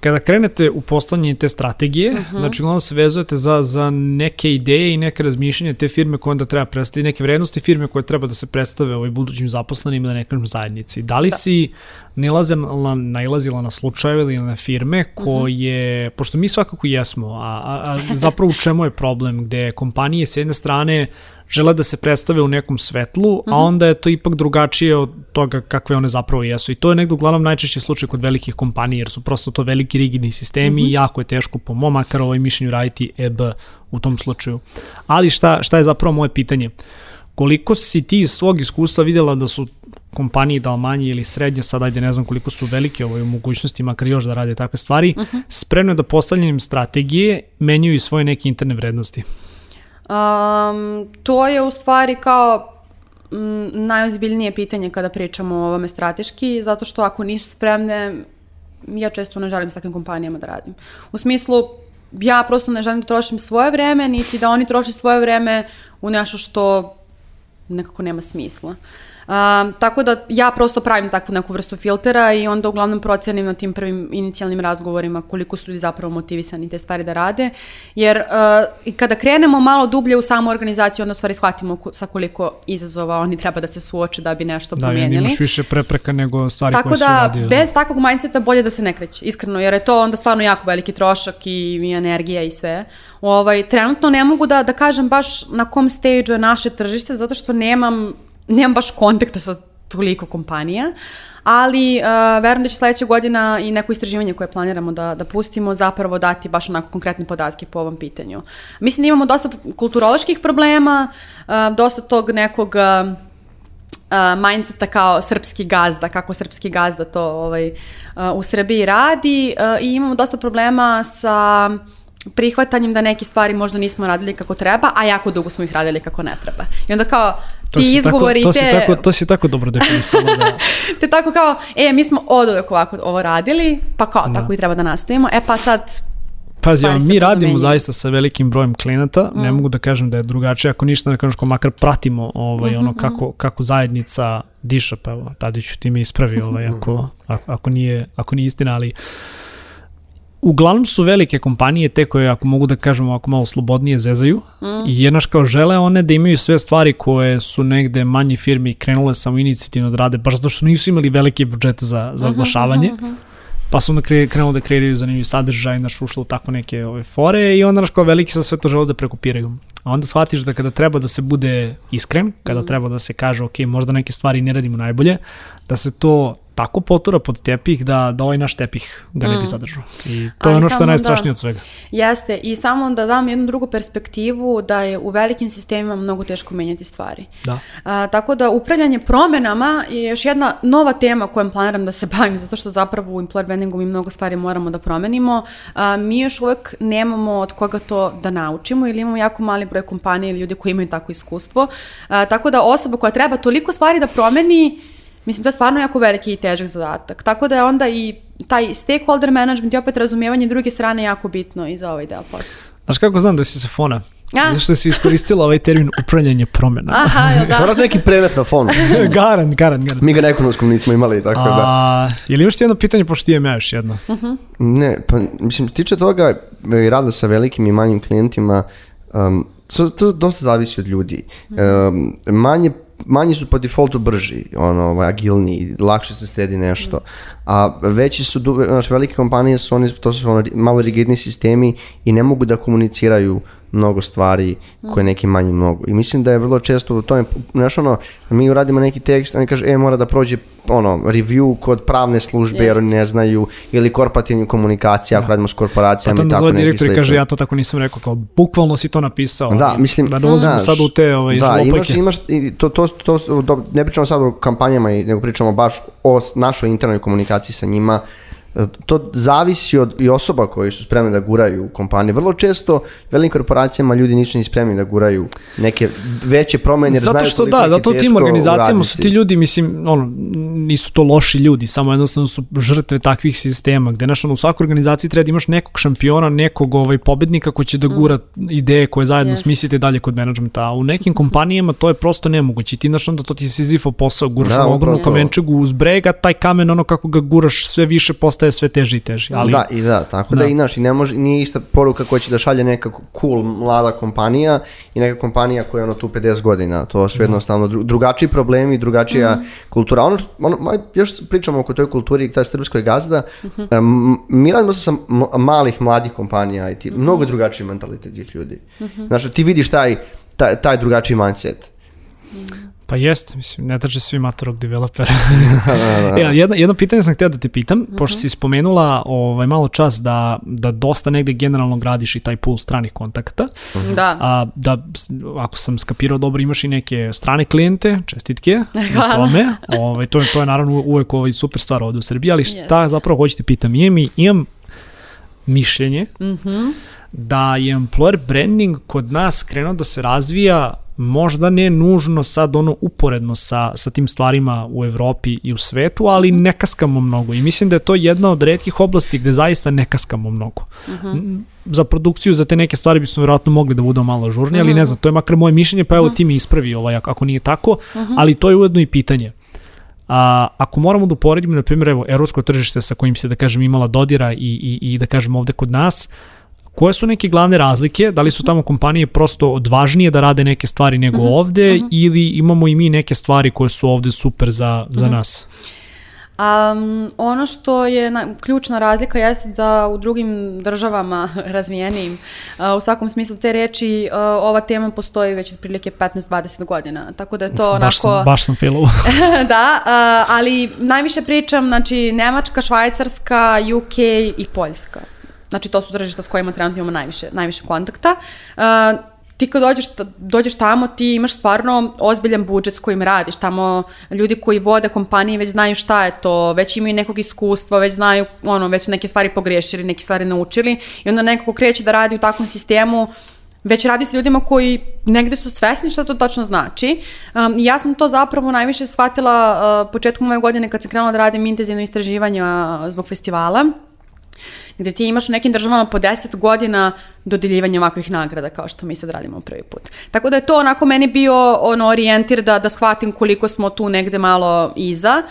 Kada krenete u postavljanje te strategije, uh mhm. -huh. znači uglavnom se vezujete za, za neke ideje i neke razmišljanja te firme koje onda treba predstaviti, neke vrednosti firme koje treba da se predstave ovoj budućim zaposlenim da nekažem zajednici. Da li da. si nalazila, nailazila na slučajeve ili na firme mhm. koje, uh -huh. pošto mi svakako jesmo, a, a, a zapravo u čemu je problem, gde kompanije s jedne strane žele da se predstave u nekom svetlu, a mhm. onda je to ipak drugačije od toga kakve one zapravo jesu. I to je negdje uglavnom najčešći slučaj kod velikih kompanija, jer su prosto to veliki rigidni sistemi mm -hmm. i jako je teško po mom makar ovoj mišljenju raditi EB u tom slučaju. Ali šta, šta je zapravo moje pitanje? Koliko si ti iz svog iskustva videla da su kompanije da manje ili srednje, sad ajde ne znam koliko su velike ovaj, u mogućnosti, makar još da rade takve stvari, uh mhm. -huh. spremno da postavljanjem strategije menjuju i svoje neke interne vrednosti? Um, to je u stvari kao m, najozbiljnije pitanje kada pričamo o ovome strateški, zato što ako nisu spremne, ja često ne želim s takvim kompanijama da radim. U smislu, ja prosto ne želim da trošim svoje vreme, niti da oni troše svoje vreme u nešto što nekako nema smisla. Uh, Um, tako da ja prosto pravim takvu neku vrstu filtera i onda uglavnom procenim na tim prvim inicijalnim razgovorima koliko su ljudi zapravo motivisani te stvari da rade. Jer uh, kada krenemo malo dublje u samu organizaciju, onda stvari shvatimo sa koliko izazova oni treba da se suoče da bi nešto da, promijenili. Da, imaš više prepreka nego stvari tako koje da, su radio. Tako da, bez takvog mindseta bolje da se ne kreće, iskreno, jer je to onda stvarno jako veliki trošak i, i energija i sve. Ovaj, trenutno ne mogu da, da kažem baš na kom stage je naše tržište, zato što nemam nemam baš kontakta sa toliko kompanija, ali uh, verujem da će sledeća godina i neko istraživanje koje planiramo da, da pustimo zapravo dati baš onako konkretne podatke po ovom pitanju. Mislim da imamo dosta kulturoloških problema, uh, dosta tog nekog uh, uh, mindseta kao srpski gazda, kako srpski gazda to ovaj, uh, u Srbiji radi uh, i imamo dosta problema sa prihvatanjem da neke stvari možda nismo radili kako treba, a jako dugo smo ih radili kako ne treba. I onda kao to ti izgovori tako, to te... Si tako, to si tako dobro definisala, da. te tako kao, e, mi smo od uvek ovako ovo radili, pa kao, da. tako i treba da nastavimo. E pa sad, Pazi, ja, mi radimo zaista sa velikim brojem klijenata, mm. ne mogu da kažem da je drugačije, ako ništa da kažem ko makar pratimo ovaj, mm -hmm. ono mhm. kako, kako zajednica diša, pa evo, ću ti me ispravi ovaj, ako, ako, ako, nije, ako nije istina, ali uh, uglavnom su velike kompanije te koje, ako mogu da kažemo, ako malo slobodnije zezaju, mm. i jednaš kao žele one da imaju sve stvari koje su negde manje firme krenule samo inicijativno da rade, baš zato što nisu imali velike budžete za, za mhm, oglašavanje. Uh -huh, uh -huh pa su onda krenuli da kreiraju zanimljiv sadržaj, naš ušlo u tako neke ove fore i onda naš kao veliki sa sve to žele da prekopiraju. A onda shvatiš da kada treba da se bude iskren, kada mm. treba da se kaže ok, možda neke stvari ne radimo najbolje, da se to tako potura pod tepih da, da ovaj naš tepih ga ne bi mm. zadržao. I to je ono što je najstrašnije da, od svega. Jeste, i samo da dam jednu drugu perspektivu, da je u velikim sistemima mnogo teško menjati stvari. Da. A, tako da upravljanje promenama je još jedna nova tema kojom planiram da se bavim, zato što zapravo u employer brandingu mi mnogo stvari moramo da promenimo. A, mi još uvek nemamo od koga to da naučimo ili imamo jako mali broj kompanija ili ljudi koji imaju tako iskustvo. A, tako da osoba koja treba toliko stvari da promeni, Mislim, to je stvarno jako veliki i težak zadatak. Tako da je onda i taj stakeholder management i opet razumijevanje druge strane jako bitno i za ovaj deo posla. Znaš kako znam da si sa fona? A? Zašto si iskoristila ovaj termin upravljanje promjena. Aha, jel da? To neki premet na fonu. garan, garan, garan. Mi ga na ekonomskom nismo imali, tako da. A, je li imaš ti jedno pitanje, pošto ti je još jedno? Uh mhm. -huh. Ne, pa mislim, tiče toga i rada sa velikim i manjim klijentima, um, to, to dosta zavisi od ljudi. Um, manje manji su po defaultu brži, ono, ovaj, agilniji, lakše se sredi nešto. A veći su, znaš, velike kompanije su, oni, to su ono, malo rigidni sistemi i ne mogu da komuniciraju mnogo stvari koje neki manji mogu. I mislim da je vrlo često u tome, znaš ono, mi uradimo neki tekst, oni kaže, e, mora da prođe ono, review kod pravne službe, jer oni ne znaju, ili korporativni komunikacija, ako radimo s korporacijama pa i tako neki direktor i kaže, ja to tako nisam rekao, kao, bukvalno si to napisao. Da, mislim, da dolazimo sad u te ovaj, da, imaš, imaš, to, to, to, to, ne pričamo sad o kampanjama, nego pričamo baš o našoj internoj komunikaciji sa njima, to zavisi od i osoba koji su spremni da guraju u kompanije. Vrlo često velikim korporacijama ljudi nisu ni spremni da guraju neke veće promene jer zato što da, zato u tim organizacijama uraditi. su ti ljudi, mislim, ono, nisu to loši ljudi, samo jednostavno su žrtve takvih sistema, gde naš, ono, u svakoj organizaciji treba da imaš nekog šampiona, nekog ovaj, pobednika koji će da gura mm. ideje koje zajedno yes. smislite dalje kod menadžmenta, a u nekim kompanijama to je prosto nemoguće. Ti znaš onda to ti se zifo posao, guraš da, ogromnu kamenčegu uz brega, taj kamen ono kako ga guraš sve više postaje postaje sve teži i teži. Ali... Da, i da, tako da, da i naš, i ne može, nije ista poruka koja će da šalje neka cool mlada kompanija i neka kompanija koja je ono tu 50 godina. To su da. jednostavno drugačiji problemi, drugačija mm. kultura. Ono, što, ono, još pričamo oko toj kulturi taj srpskoj gazda, mm -hmm. um, mi radimo sa malih, mladih kompanija i ti, mm -hmm. mnogo drugačiji mentalitet tih ljudi. Mm -hmm. Znaš, ti vidiš taj taj, taj drugačiji mindset. Pa jeste, mislim, ne traže svi matorog developera. e, jedno, jedno pitanje sam htio da te pitam, mm -hmm. pošto si spomenula ovaj, malo čas da, da dosta negde generalno gradiš i taj pool stranih kontakta. Mm -hmm. Da. A, da, ako sam skapirao dobro, imaš i neke strane klijente, čestitke na tome. Ovaj, to, je, to je naravno uvek ovaj super stvar ovde u Srbiji, ali šta yes. zapravo hoćete pitam? Imam, imam mišljenje mm -hmm. da je employer branding kod nas krenuo da se razvija možda ne nužno sad ono uporedno sa, sa tim stvarima u Evropi i u svetu, ali ne kaskamo mnogo i mislim da je to jedna od redkih oblasti gde zaista ne kaskamo mnogo. Uh mhm. -huh. Za produkciju, za te neke stvari bismo vjerojatno mogli da budemo malo žurni, ali uh -huh. ne znam, to je makar moje mišljenje, pa evo uh -huh. ti mi ispravi ovaj, ako nije tako, uh -huh. ali to je ujedno i pitanje. A, ako moramo da uporedimo, na primjer, evo, evropsko tržište sa kojim se, da kažem, imala dodira i, i, i da kažem ovde kod nas, uh, Koje su neke glavne razlike? Da li su tamo kompanije prosto odvažnije da rade neke stvari nego mm -hmm. ovde mm -hmm. ili imamo i mi neke stvari koje su ovde super za, za mm -hmm. nas? Um, ono što je na, ključna razlika jeste da u drugim državama razvijenim, uh, u svakom smislu te reči, uh, ova tema postoji već otprilike 15-20 godina. Tako da je to Uf, baš onako... Sam, baš sam filovo. da, uh, ali najviše pričam, znači Nemačka, Švajcarska, UK i Poljska. Znači, to su tržišta s kojima trenutno imamo najviše, najviše kontakta. Uh, ti kad dođeš, dođeš tamo, ti imaš stvarno ozbiljan budžet s kojim radiš. Tamo ljudi koji vode kompanije već znaju šta je to, već imaju nekog iskustva, već znaju, ono, već su neke stvari pogrešili, neke stvari naučili i onda neko ko kreće da radi u takvom sistemu, već radi sa ljudima koji negde su svesni šta to tačno znači. Um, ja sam to zapravo najviše shvatila uh, početkom ove godine kad sam krenula da radim intenzivno istraživanje uh, zbog festivala gde ti imaš u nekim državama po 10 godina dodeljivanja ovakvih nagrada kao što mi sad radimo prvi put. Tako da je to onako meni bio ono orijentir da, da shvatim koliko smo tu negde malo iza,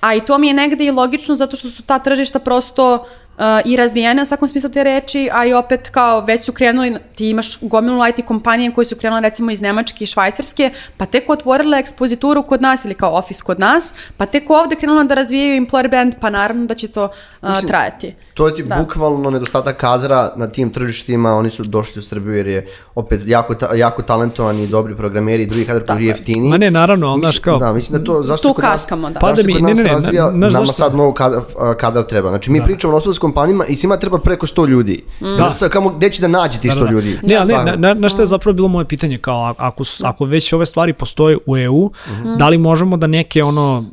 a i to mi je negde i logično zato što su ta tržišta prosto uh, uh, i razvijene u svakom smislu te reči, a i opet kao već su krenuli, ti imaš gomilu IT kompanije koji su krenule recimo iz Nemačke i Švajcarske, pa tek otvorile ekspozituru kod nas ili kao ofis kod nas, pa tek ovde krenula da razvijaju employer brand, pa naravno da će to uh, Mislim, trajati. To je ti da. bukvalno nedostatak kadra na tim tržištima, oni su došli u Srbiju jer je opet jako, ta, jako talentovani i dobri programeri i drugi kadar koji jeftini. Ma ne, naravno, ali znaš kao... Da, mislim da to, zašto tu kaskamo, da. Pa da mi, ne, ne, ne, razvija, ne, nama sad mnogo kadar, kadar treba. Znači mi da. pričamo o kompanijama i svima treba preko 100 ljudi. Mm. Da. Sa, kamo, gde će da nađe ti 100 da, da. ljudi? Ne, ne, na, na, na što je zapravo bilo moje pitanje, kao ako, ako već ove stvari postoje u EU, mm -hmm. da li možemo da neke ono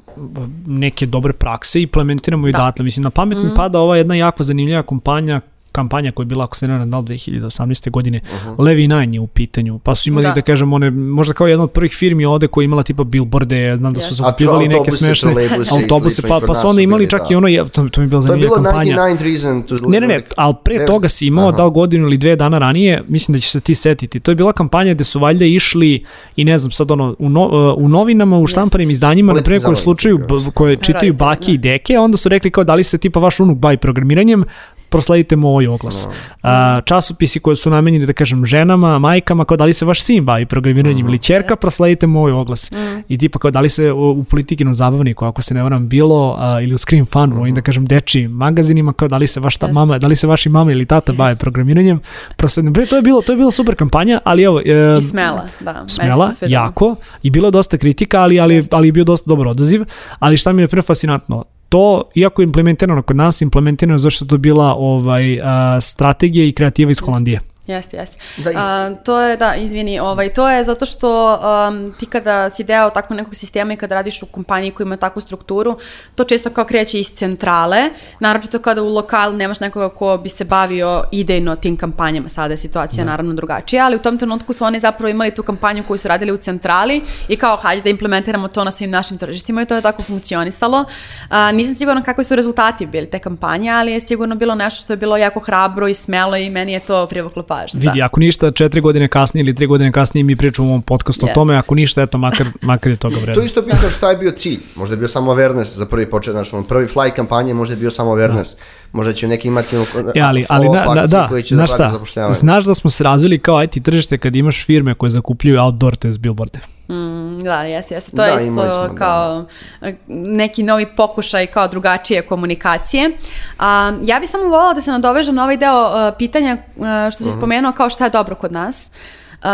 neke dobre prakse implementiramo i da. datle. Mislim, na pamet mm. mi pada ova jedna jako zanimljiva kompanija kampanja koja je bila, ako se ne nadal 2018. godine, uh -huh. Levi Nine je u pitanju, pa su imali, da. da kažem, one, možda kao jedna od prvih firmi ovde koja je imala tipa billboarde, znam da su zakupljivali neke smešne autobuse, pa, pa su onda imali čak da. i ono, to, to mi je bila zanimljiva kampanja. To je bilo 99 reason to Ne, ne, ne, ali pre toga si imao, uh -huh. da godinu ili dve dana ranije, mislim da će se ti setiti, to je bila kampanja gde su valjda išli i ne znam, sad ono, u, no, u novinama, u štampanim izdanjima, na primjer koje slučaju, koje čitaju baki i deke, onda su rekli kao da li se tipa vaš unuk bavi programiranjem, prosledite mu ovaj oglas. No. A, časopisi koji su namenjeni, da kažem, ženama, majkama, kao da li se vaš sin bavi programiranjem mm. ili čerka, prosledite mu ovaj oglas. Mm. I tipa kao da li se u, u politikinom zabavniku, ako se ne varam, bilo, a, ili u Screen Fun, mm. ovim, da kažem, deči magazinima, kao da li se vaš ta, mama, da li se vaši mama ili tata bave programiranjem, prosledite. To je bilo, to je bilo super kampanja, ali evo... E, I smela, da. Smela, jako, i bilo je dosta kritika, ali, ali, ali je bio dosta dobar odaziv, ali šta mi je pre fascinantno, to, iako je implementirano kod nas, implementirano zašto to bila ovaj, a, strategija i kreativa iz Holandije. Jeste, jeste. Da, uh, to je, da, izvini, ovaj, to je zato što um, ti kada si deo takvog nekog sistema i kada radiš u kompaniji koja ima takvu strukturu, to često kao kreće iz centrale, naročito kada u lokalu nemaš nekoga ko bi se bavio idejno tim kampanjama, sada je situacija da. naravno drugačija, ali u tom trenutku su oni zapravo imali tu kampanju koju su radili u centrali i kao hajde da implementiramo to na svim našim tržištima i to je tako funkcionisalo. Uh, nisam sigurna kakvi su rezultati bili te kampanje, ali je sigurno bilo nešto što je bilo jako hrabro i smelo i meni je to privuklo pažnju. Vidi, da. ako ništa, četiri godine kasnije ili tri godine kasnije mi pričamo u ovom podcastu yes. o tome, ako ništa, eto, makar, makar je toga vredno. to isto pitao šta je bio cilj. Možda je bio samo awareness za prvi počet, znači, on prvi fly kampanje možda je bio samo awareness. Da. Možda će neki imati ja, ali, ali na, na, da, koji će da šta, Znaš da smo se razvili kao IT tržište kad imaš firme koje zakupljuju outdoor test billboarde. Mm, da, jeste, jeste. To da, je isto smo, da. kao da. neki novi pokušaj kao drugačije komunikacije. A, ja bih samo volila da se nadovežem na ovaj deo uh, pitanja uh, što si uh mhm. -huh. spomenuo kao šta je dobro kod nas.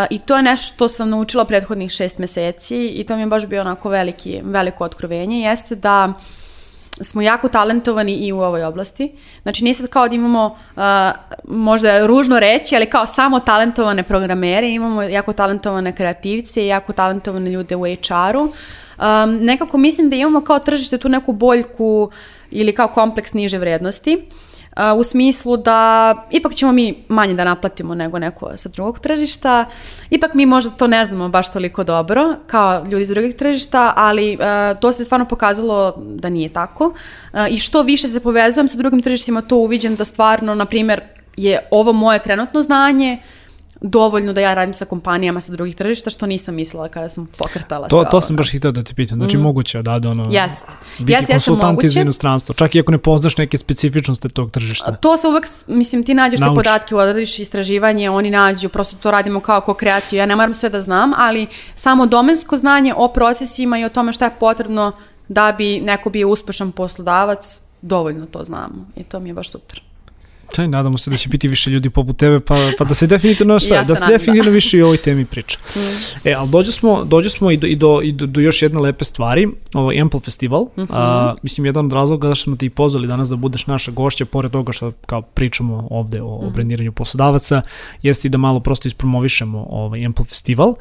I to je nešto što sam naučila prethodnih šest meseci i to mi je baš bio onako veliki, veliko otkrovenje, jeste da smo jako talentovani i u ovoj oblasti. Znači nije sad kao da imamo, uh, možda ružno reći, ali kao samo talentovane programere, imamo jako talentovane kreativce i jako talentovane ljude u HR-u. Um, nekako mislim da imamo kao tržište tu neku boljku ili kao kompleks niže vrednosti. Uh, u smislu da ipak ćemo mi manje da naplatimo nego neko sa drugog tržišta. Ipak mi možda to ne znamo baš toliko dobro kao ljudi iz drugih tržišta, ali uh, to se stvarno pokazalo da nije tako. Uh, I što više se povezujem sa drugim tržištima, to uviđem da stvarno, na primjer, je ovo moje trenutno znanje, dovoljno da ja radim sa kompanijama sa drugih tržišta, što nisam mislila kada sam pokretala to, sve To sam baš hitao da ti pitam. Znači, mm. moguće da da ono, yes. biti yes, konsultant iz inostranstva, čak i ako ne poznaš neke specifičnosti tog tržišta. To se uvek, mislim, ti nađeš Nauči. te podatke, odradiš istraživanje, oni nađu, prosto to radimo kao ko-kreaciju. Ja ne moram sve da znam, ali samo domensko znanje o procesima i o tome šta je potrebno da bi neko bio uspešan poslodavac, dovoljno to znamo. I to mi je baš super. Taj, nadamo se da će biti više ljudi poput tebe, pa, pa da se definitivno, šta, ja da se nadam, definitivno da. više i o ovoj temi priča. Mm. E, ali dođe smo, dođe smo i do, i do, i do, do još jedne lepe stvari, ovo Ample Festival. Mm -hmm. A, mislim, jedan od razloga da smo ti pozvali danas da budeš naša gošća, pored toga što kao pričamo ovde o, mm o mhm. brendiranju poslodavaca, jeste i da malo prosto ispromovišemo ovaj Ample Festival.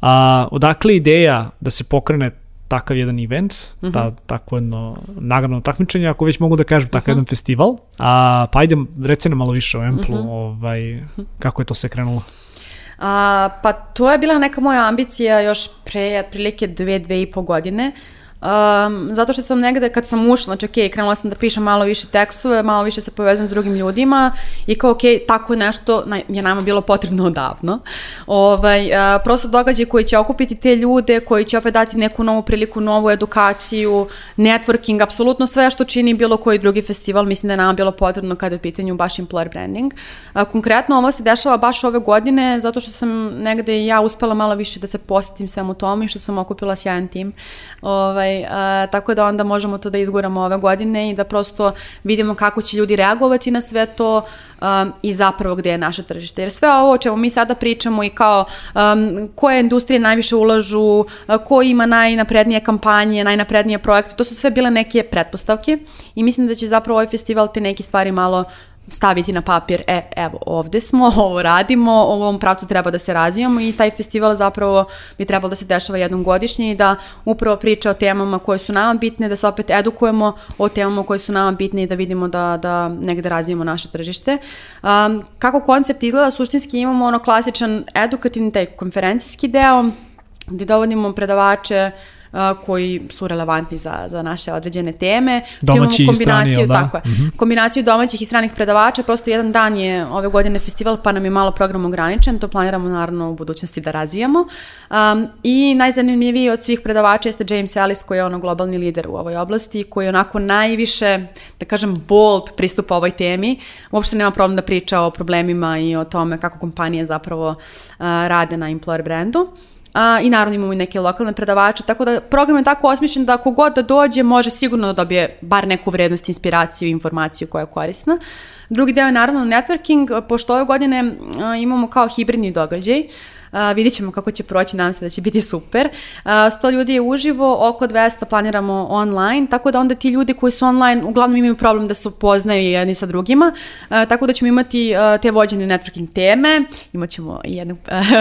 A, odakle ideja da se pokrene takav jedan event, uh -huh. ta, takvo jedno nagradno takmičenje, ako već mogu da kažem, takav uh -huh. jedan festival. A, pa ajde, reci nam malo više o Emplu, mhm. -huh. ovaj, kako je to se krenulo? A, pa to je bila neka moja ambicija još pre otprilike dve, dve i po godine. Uh, Um, zato što sam negde kad sam ušla, znači ok, krenula sam da pišem malo više tekstove, malo više se povezam s drugim ljudima i kao ok, tako nešto je nama bilo potrebno odavno. Ovaj, uh, prosto događaj koji će okupiti te ljude, koji će opet dati neku novu priliku, novu edukaciju, networking, apsolutno sve što čini bilo koji drugi festival, mislim da je nama bilo potrebno kada je u pitanju baš employer branding. Uh, konkretno ovo se dešava baš ove godine zato što sam negde ja uspela malo više da se posjetim svemu tome i što sam okupila sjajan tim. Ovaj, Ovaj, a, tako da onda možemo to da izguramo ove godine i da prosto vidimo kako će ljudi reagovati na sve to um, i zapravo gde je naše tržište. Jer sve ovo o čemu mi sada pričamo i kao um, koje industrije najviše ulažu, uh, ko ima najnaprednije kampanje, najnaprednije projekte, to su sve bile neke pretpostavke i mislim da će zapravo ovaj festival te neke stvari malo staviti na papir, e, evo, ovde smo, ovo radimo, u ovom pravcu treba da se razvijamo i taj festival zapravo bi trebalo da se dešava jednom godišnje i da upravo priča o temama koje su nama bitne, da se opet edukujemo o temama koje su nama bitne i da vidimo da, da negde razvijemo naše tržište. Um, kako koncept izgleda, suštinski imamo ono klasičan edukativni, taj konferencijski deo, gde dovodimo predavače, koji su relevantni za, za naše određene teme. Domaći i strani, da? Tako je. Mm -hmm. Kombinaciju domaćih i stranih predavača, prosto jedan dan je ove godine festival, pa nam je malo program ograničen, to planiramo naravno u budućnosti da razvijamo. Um, I najzanimljiviji od svih predavača jeste James Ellis, koji je ono globalni lider u ovoj oblasti, koji je onako najviše, da kažem, bold pristupa ovoj temi. Uopšte nema problem da priča o problemima i o tome kako kompanije zapravo uh, rade na employer brandu. A, I naravno imamo i neke lokalne predavače, tako da program je tako osmišljen da kogod da dođe može sigurno da dobije bar neku vrednost, inspiraciju i informaciju koja je korisna. Drugi deo je naravno networking, pošto ove godine a, imamo kao hibridni događaj, vidit ćemo kako će proći, nadam se da će biti super. Uh, 100 ljudi je uživo, oko 200 planiramo online, tako da onda ti ljudi koji su online uglavnom imaju problem da se upoznaju jedni sa drugima, uh, tako da ćemo imati uh, te vođene networking teme, imat ćemo i jednog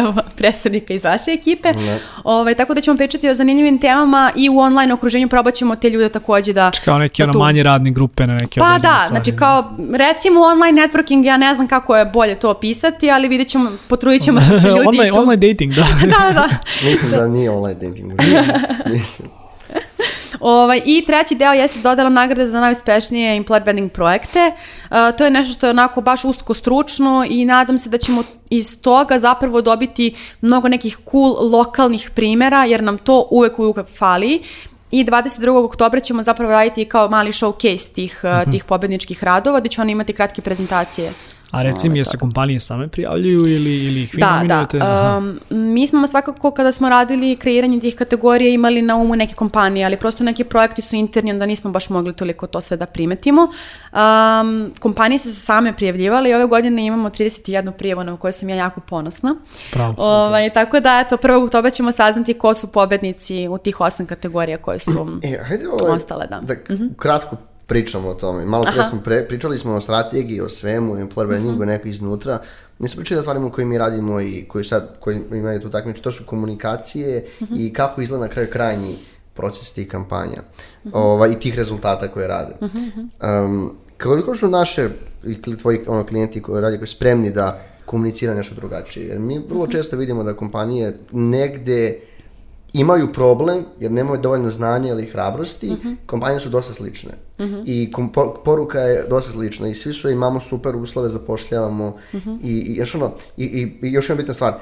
uh, predstavnika iz vaše ekipe, ne. ovaj, tako da ćemo pričati o zanimljivim temama i u online okruženju probat ćemo te ljude takođe da... Kao neke da ono manje radne grupe na neke Pa da, stvari. znači kao recimo online networking, ja ne znam kako je bolje to opisati, ali vidjet ćemo, potrudit ćemo se ljudi online, online dating, da. da, da. Mislim da nije online dating. Mislim. Ovaj, I treći deo jeste dodala nagrade za najuspešnije employer branding projekte. Uh, to je nešto što je onako baš usko stručno i nadam se da ćemo iz toga zapravo dobiti mnogo nekih cool lokalnih primera, jer nam to uvek uvek fali. I 22. oktobra ćemo zapravo raditi kao mali showcase tih, uh, tih pobedničkih radova, gde će oni imati kratke prezentacije A reci mi, se kompanije same prijavljuju ili, ili ih vi da, nominujete? Da, um, mi smo svakako kada smo radili kreiranje tih kategorija imali na umu neke kompanije, ali prosto neki projekti su interni, onda nismo baš mogli toliko to sve da primetimo. Um, kompanije su se same prijavljivale i ove godine imamo 31 prijavu na kojoj sam ja jako ponosna. Pravo. Ovaj, tako da, eto, 1. oktober ćemo saznati ko su pobednici u tih osam kategorija koje su e, hajde, ovaj, ostale. Da, da mhm. -huh. kratko pričamo o tome. Malo pre smo pre, pričali smo o strategiji, o svemu, employer brandingu, uh -huh. neko iznutra. Nismo pričali o stvarima koje mi radimo i koji sad, koji imaju tu takmiče, to su komunikacije uh -huh. i kako izgleda na kraju krajnji proces tih kampanja uh -huh. ovaj, i tih rezultata koje rade. Uh -huh. um, koliko su naše i tvoji ono, klijenti koji radi koji spremni da komunicira nešto drugačije? Jer mi vrlo često vidimo da kompanije negde imaju problem jer nemaju dovoljno znanja ili hrabrosti, uh mhm. -huh. kompanije su dosta slične. Uh mhm. -huh. I poruka je dosta slična i svi su imamo super uslove, zapošljavamo uh mhm. -huh. i, i još ono, i, i, i još jedna bitna stvar,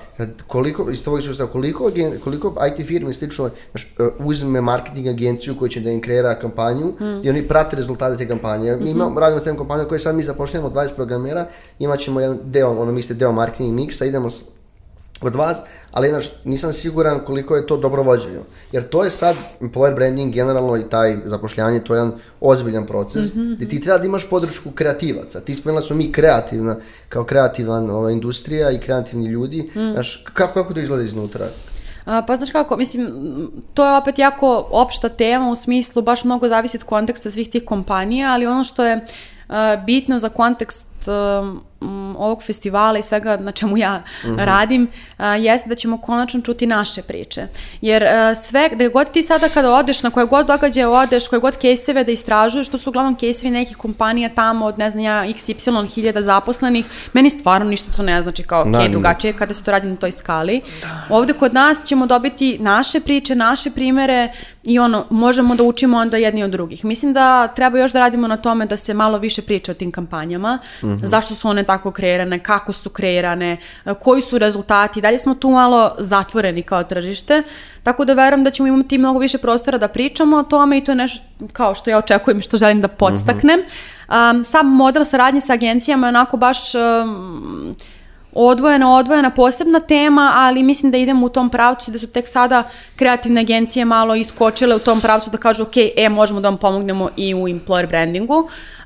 koliko, iz tvojeg sustava, koliko, koliko IT firmi slično znaš, e, uzme marketing agenciju koja će da im kreira kampanju -huh. i oni prate rezultate te kampanje. Mi imamo, radimo s tem kompanijom koje sad mi zapošljavamo 20 programera, imat ćemo jedan deo, ono mislite deo marketing miksa, idemo od vas, ali znaš, nisam siguran koliko je to dobro vođenje. Jer to je sad, employer branding generalno i taj zapošljanje, to je jedan ozbiljan proces, mm -hmm. gde ti treba da imaš podršku kreativaca. Ti spomenula smo mi kreativna, kao kreativan ova, industrija i kreativni ljudi. Mm. Znaš, kako, kako to izgleda iznutra? A, pa znaš kako, mislim, to je opet jako opšta tema u smislu, baš mnogo zavisi od konteksta svih tih kompanija, ali ono što je uh, bitno za kontekst uh, ovog festivala i svega na čemu ja mm -hmm. radim, uh, jeste da ćemo konačno čuti naše priče. Jer uh, sve, da god ti sada kada odeš, na koje god događaje odeš, koje god kejseve da istražuješ, to su uglavnom kejsevi nekih kompanija tamo od, ne znam ja, XY hiljada zaposlenih, meni stvarno ništa to ne znači kao, ok, drugačije kada se to radi na toj skali. Da. Ovde kod nas ćemo dobiti naše priče, naše primere i ono, možemo da učimo onda jedni od drugih. Mislim da treba još da radimo na tome da se malo više priča o tim kampanjama, mm -hmm. zašto su one tako kreirane, kako su kreirane, koji su rezultati. Dalje smo tu malo zatvoreni kao tržište, tako da verujem da ćemo imati mnogo više prostora da pričamo o tome i to je nešto kao što ja očekujem što želim da podstaknem. Mm -hmm. um, sam model saradnje sa agencijama je onako baš... Um, odvojena, odvojena posebna tema, ali mislim da idemo u tom pravcu da su tek sada kreativne agencije malo iskočile u tom pravcu da kažu ok, e, možemo da vam pomognemo i u employer brandingu,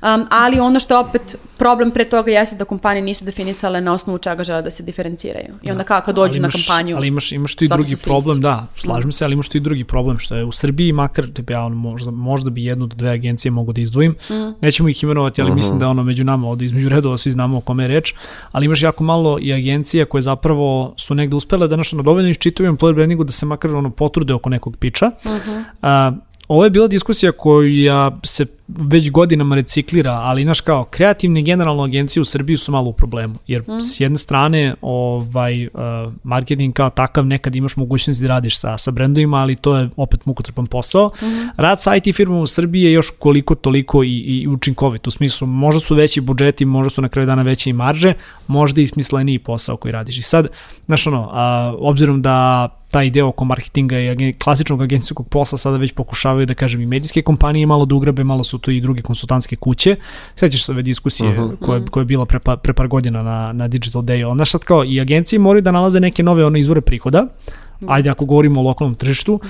um, ali ono što je opet problem pre toga jeste da kompanije nisu definisale na osnovu čega žele da se diferenciraju. I onda kako dođu imaš, na kampanju. Ali imaš, imaš tu i drugi problem, da, slažem mm. se, ali imaš tu i drugi problem, što je u Srbiji, makar ja ono, možda, možda bi jednu do dve agencije mogu da izdvojim, mm. nećemo ih imenovati, ali uh -huh. mislim da ono među nama, ovde između redova svi znamo o kome je reč, ali imaš jako malo i agencija koje zapravo su negde uspele da nešto na dovoljno iščitaju employer brandingu da se makar ono potrude oko nekog piča. Uh -huh. A, ovo je bila diskusija koja se već godinama reciklira, ali znaš kao, kreativne generalno agencije u Srbiji su malo u problemu, jer mm. s jedne strane ovaj, uh, marketing kao takav nekad imaš mogućnost da radiš sa, sa brendovima, ali to je opet mukotrpan posao. Mm. Rad sa IT firmama u Srbiji je još koliko toliko i, i učinkovit, u smislu možda su veći budžeti, možda su na kraju dana veće i marže, možda i smisleniji posao koji radiš. I sad, znaš ono, a, obzirom da taj deo oko marketinga i klasičnog agencijskog posla sada već pokušavaju da kažem i medijske kompanije malo da ugrabe, malo su to i druge konsultantske kuće. Sećaš se ove diskusije uh -huh. koje, koje je bila pre, pa, pre par godina na, na Digital Day. Onda sad kao i agencije moraju da nalaze neke nove one izvore prihoda, Ajde, ako govorimo o lokalnom tržištu,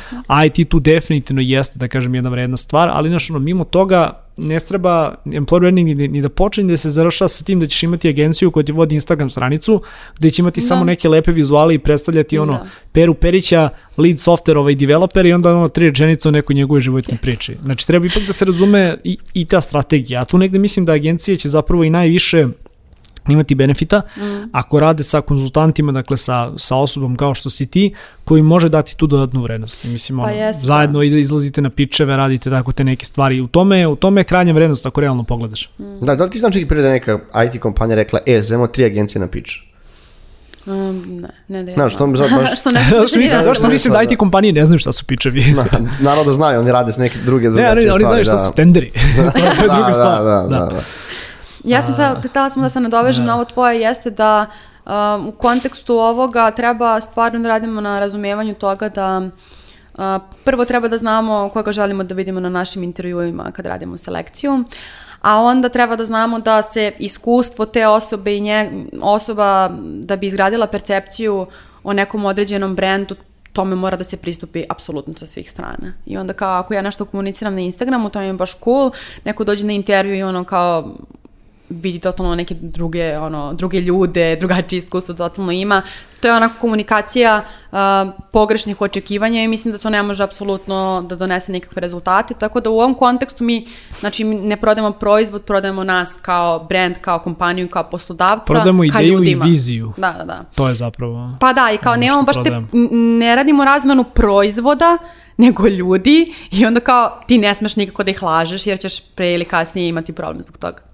IT tu definitivno jeste, da kažem, jedna vredna stvar, ali znaš, ono, mimo toga, ne treba employer branding ni, ni da počne da se završava sa tim da ćeš imati agenciju koja ti vodi Instagram stranicu gde će imati da. samo neke lepe vizuale i predstavljati ono da. Peru Perića, lead software ovaj developer i onda ono tri rečenice o nekoj njegove životnoj yes. priči. Znači treba ipak da se razume i, i ta strategija. A tu negde mislim da agencije će zapravo i najviše imati benefita mm. ako rade sa konzultantima, dakle sa, sa osobom kao što si ti, koji može dati tu dodatnu vrednost. Mislim, pa ono, jest, da. zajedno da. izlazite na pičeve, radite tako te neke stvari. U tome, u tome je krajnja vrednost ako realno pogledaš. Mm. Da, da li ti znači prije da neka IT kompanija rekla, e, zovemo tri agencije na pič? Um, ne, ne da je. Znaš, što mi baš... što ne zašto mislim, zašto mislim da IT kompanije ne znaju šta su pičevi. Na, naravno da znaju, oni rade s neke druge drugačije stvari. Ne, oni, oni znaju šta su tenderi. to je druga da, stvar. Da, da, da. da. Ja sam htela, htela sam da se nadovežem na ovo tvoje, jeste da um, u kontekstu ovoga treba stvarno da radimo na razumevanju toga da prvo treba da znamo koga želimo da vidimo na našim intervjuima kad radimo selekciju, a onda treba da znamo da se iskustvo te osobe i nje, osoba da bi izgradila percepciju o nekom određenom brendu tome mora da se pristupi apsolutno sa svih strana. I onda kao ako ja nešto komuniciram na Instagramu, to mi je baš cool, neko dođe na intervju i ono kao vidi totalno neke druge, ono, druge ljude, drugačije iskustvo totalno ima. To je onako komunikacija uh, pogrešnih očekivanja i mislim da to ne može apsolutno da donese nikakve rezultate, tako da u ovom kontekstu mi, znači, ne prodajemo proizvod, prodajemo nas kao brand, kao kompaniju, kao poslodavca, prodajemo ideju ljudima. i viziju. Da, da, da. To je zapravo... Pa da, i kao nemamo baš te, ne radimo razmenu proizvoda, nego ljudi i onda kao ti ne smeš nikako da ih lažeš jer ćeš pre ili kasnije imati problem zbog toga.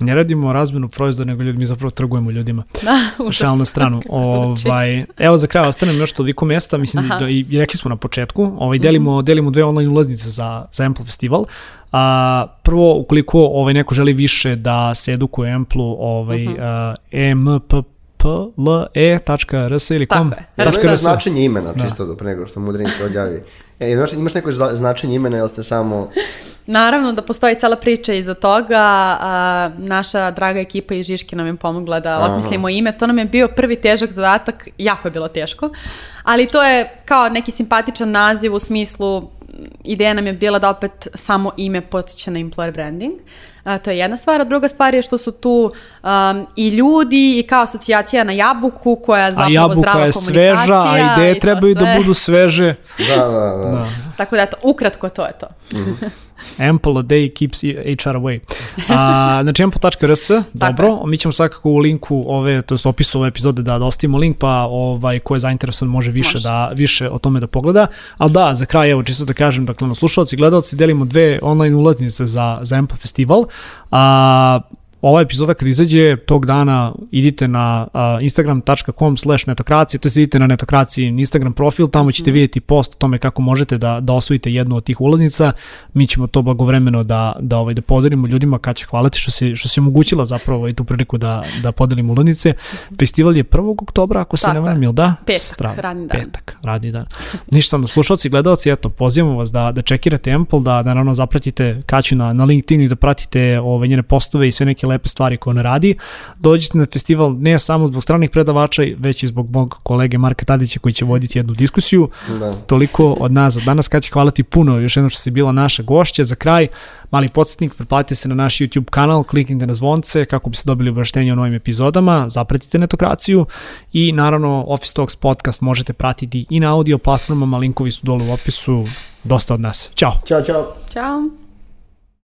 Ne radimo razmenu proizvoda, nego ljudi, mi zapravo trgujemo ljudima. Da, Šalnu stranu. ovaj, evo za kraj ostanem još toliko mesta, mislim da i, rekli smo na početku, ovaj, delimo, mm -hmm. delimo dve online ulaznice za, za Ample Festival. A, prvo, ukoliko ovaj, neko želi više da se edukuje Amplu, ovaj, mm -hmm. uh, ple.rs ili kom? Tako je. značenje imena, da. čisto da. pre nego što mudrini to odjavi. E, imaš, imaš neko značenje imena ili ste samo... Naravno da postoji cela priča iza toga. A, naša draga ekipa iz Žiške nam je pomogla da Aha. osmislimo ime. To nam je bio prvi težak zadatak, jako je bilo teško. Ali to je kao neki simpatičan naziv u smislu ideja nam je bila da opet samo ime podsjeća na employer branding. A, to je jedna stvar, a druga stvar je što su tu um, i ljudi i kao asocijacija na jabuku koja zapravo zdrava komunikacija. A jabuka je sveža, a ideje trebaju da budu sveže. Da, da, da. da. Tako da, eto, ukratko to je to. Mm -hmm. Ample a day keeps HR away. A, znači ample.rs, dobro, mi ćemo svakako u linku ove, to je opisu ove epizode da, dostavimo link, pa ovaj, ko je zainteresovan može više, može. da, više o tome da pogleda. Ali da, za kraj, evo, čisto da kažem, dakle, na slušalci i gledalci delimo dve online ulaznice za, za Ample festival. A, ova epizoda kad izađe tog dana idite na uh, instagram.com slash netokracija, to idite na netokraciji Instagram profil, tamo ćete mhm. vidjeti post o tome kako možete da, da osvojite jednu od tih ulaznica, mi ćemo to blagovremeno da, da, ovaj, da podelimo ljudima kad će hvaliti što si, što si omogućila zapravo i tu priliku da, da podelimo ulaznice. Festival je 1. oktobra, ako se ne varam, ili da? Petak, Strava. radni dan. Petak, radni dan. Ništa, no, slušalci, gledalci, eto, pozivamo vas da, da čekirate Ample, da, da naravno zapratite Kaću na, na LinkedIn i da pratite ovaj, njene postove i sve neke lepe stvari koje ona radi. Dođite na festival ne samo zbog stranih predavača, već i zbog mog kolege Marka Tadića koji će voditi jednu diskusiju. Da. Toliko od nas za danas. Kad će hvala ti puno još jednom što si bila naša gošća. Za kraj, mali podsjetnik, pretplatite se na naš YouTube kanal, kliknite na zvonce kako bi se dobili obaveštenje o novim epizodama, zapratite netokraciju i naravno Office Talks podcast možete pratiti i na audio platformama, linkovi su dole u opisu. Dosta od nas. Ćao. Ćao, čao. Ćao.